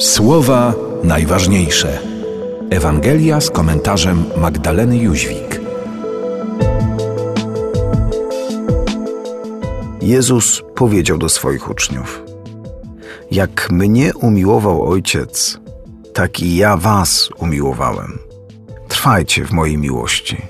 Słowa najważniejsze. Ewangelia z komentarzem Magdaleny Jóźwik. Jezus powiedział do swoich uczniów: Jak mnie umiłował Ojciec, tak i ja was umiłowałem. Trwajcie w mojej miłości.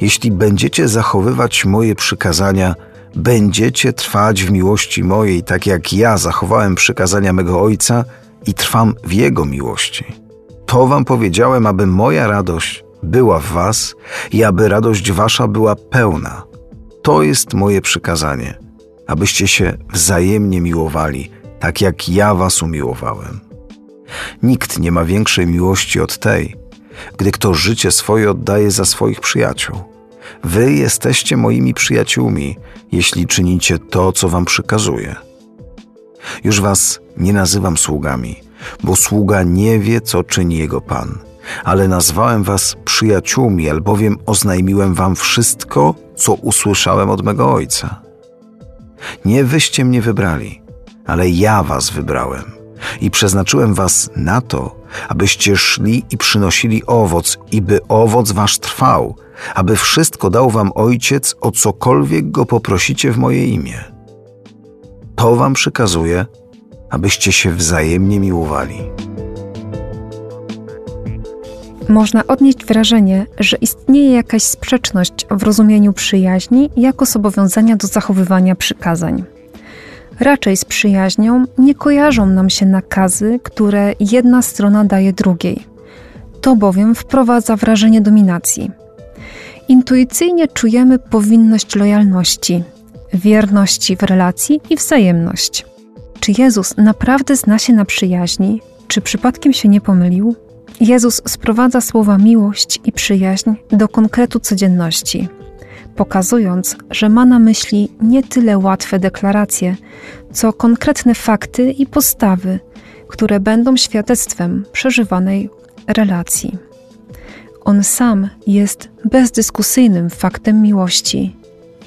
Jeśli będziecie zachowywać moje przykazania, będziecie trwać w miłości mojej, tak jak ja zachowałem przykazania mego Ojca i trwam w Jego miłości. To wam powiedziałem, aby moja radość była w was i aby radość wasza była pełna. To jest moje przykazanie, abyście się wzajemnie miłowali, tak jak ja was umiłowałem. Nikt nie ma większej miłości od tej, gdy kto życie swoje oddaje za swoich przyjaciół. Wy jesteście moimi przyjaciółmi, jeśli czynicie to, co wam przykazuję. Już was nie nazywam sługami, bo sługa nie wie, co czyni jego pan, ale nazwałem was przyjaciółmi, albowiem oznajmiłem wam wszystko, co usłyszałem od mego ojca. Nie wyście mnie wybrali, ale ja was wybrałem i przeznaczyłem was na to, abyście szli i przynosili owoc, i by owoc wasz trwał, aby wszystko dał wam Ojciec, o cokolwiek go poprosicie w moje imię. To wam przykazuję, abyście się wzajemnie miłowali. Można odnieść wrażenie, że istnieje jakaś sprzeczność w rozumieniu przyjaźni jako zobowiązania do zachowywania przykazań. Raczej z przyjaźnią nie kojarzą nam się nakazy, które jedna strona daje drugiej. To bowiem wprowadza wrażenie dominacji. Intuicyjnie czujemy powinność lojalności, wierności w relacji i wzajemność. Czy Jezus naprawdę zna się na przyjaźni? Czy przypadkiem się nie pomylił? Jezus sprowadza słowa miłość i przyjaźń do konkretu codzienności, pokazując, że ma na myśli nie tyle łatwe deklaracje, co konkretne fakty i postawy, które będą świadectwem przeżywanej relacji. On sam jest bezdyskusyjnym faktem miłości,